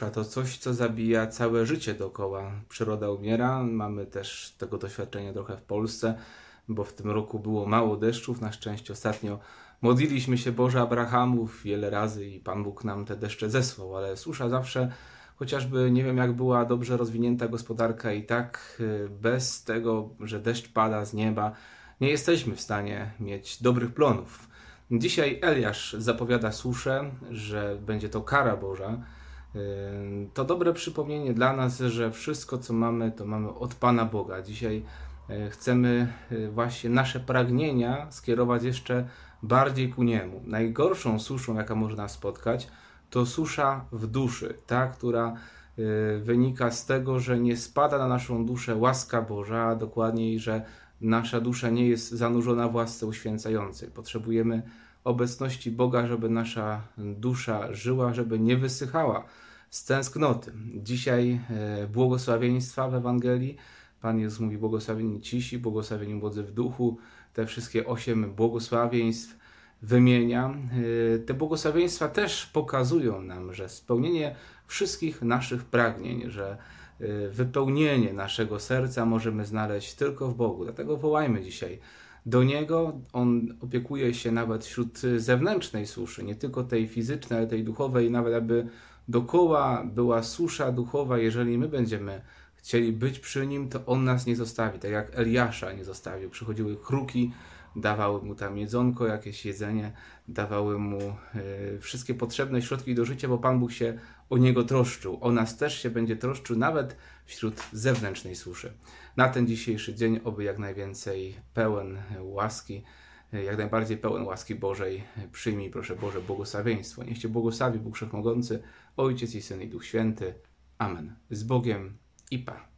to coś, co zabija całe życie dookoła. Przyroda umiera, mamy też tego doświadczenia trochę w Polsce, bo w tym roku było mało deszczów. Na szczęście ostatnio modliliśmy się Boże Abrahamów wiele razy i Pan Bóg nam te deszcze zesłał, ale susza zawsze, chociażby nie wiem jak była dobrze rozwinięta gospodarka i tak y, bez tego, że deszcz pada z nieba, nie jesteśmy w stanie mieć dobrych plonów. Dzisiaj Eliasz zapowiada suszę, że będzie to kara Boża. To dobre przypomnienie dla nas, że wszystko co mamy, to mamy od Pana Boga. Dzisiaj e, chcemy e, właśnie nasze pragnienia skierować jeszcze bardziej ku Niemu. Najgorszą suszą, jaka można spotkać, to susza w duszy, ta, która wynika z tego, że nie spada na naszą duszę łaska Boża, a dokładniej, że nasza dusza nie jest zanurzona w łasce uświęcającej. Potrzebujemy obecności Boga, żeby nasza dusza żyła, żeby nie wysychała z tęsknoty. Dzisiaj e, błogosławieństwa w Ewangelii. Pan Jezus mówi błogosławieni cisi, błogosławieni młodzy w duchu. Te wszystkie osiem błogosławieństw wymienia. E, te błogosławieństwa też pokazują nam, że spełnienie wszystkich naszych pragnień, że e, wypełnienie naszego serca możemy znaleźć tylko w Bogu. Dlatego wołajmy dzisiaj do Niego. On opiekuje się nawet wśród zewnętrznej suszy, nie tylko tej fizycznej, ale tej duchowej, nawet aby dokoła była susza duchowa, jeżeli my będziemy chcieli być przy Nim, to On nas nie zostawi, tak jak Eliasza nie zostawił. Przychodziły kruki, dawały mu tam jedzonko, jakieś jedzenie, dawały mu y, wszystkie potrzebne środki do życia, bo Pan Bóg się o niego troszczył. O nas też się będzie troszczył, nawet wśród zewnętrznej suszy. Na ten dzisiejszy dzień, oby jak najwięcej pełen łaski, jak najbardziej pełen łaski Bożej. Przyjmij, proszę Boże, błogosławieństwo. Niech Cię błogosławi Bóg Wszechmogący, Ojciec i Syn i Duch Święty. Amen. Z Bogiem i Pa.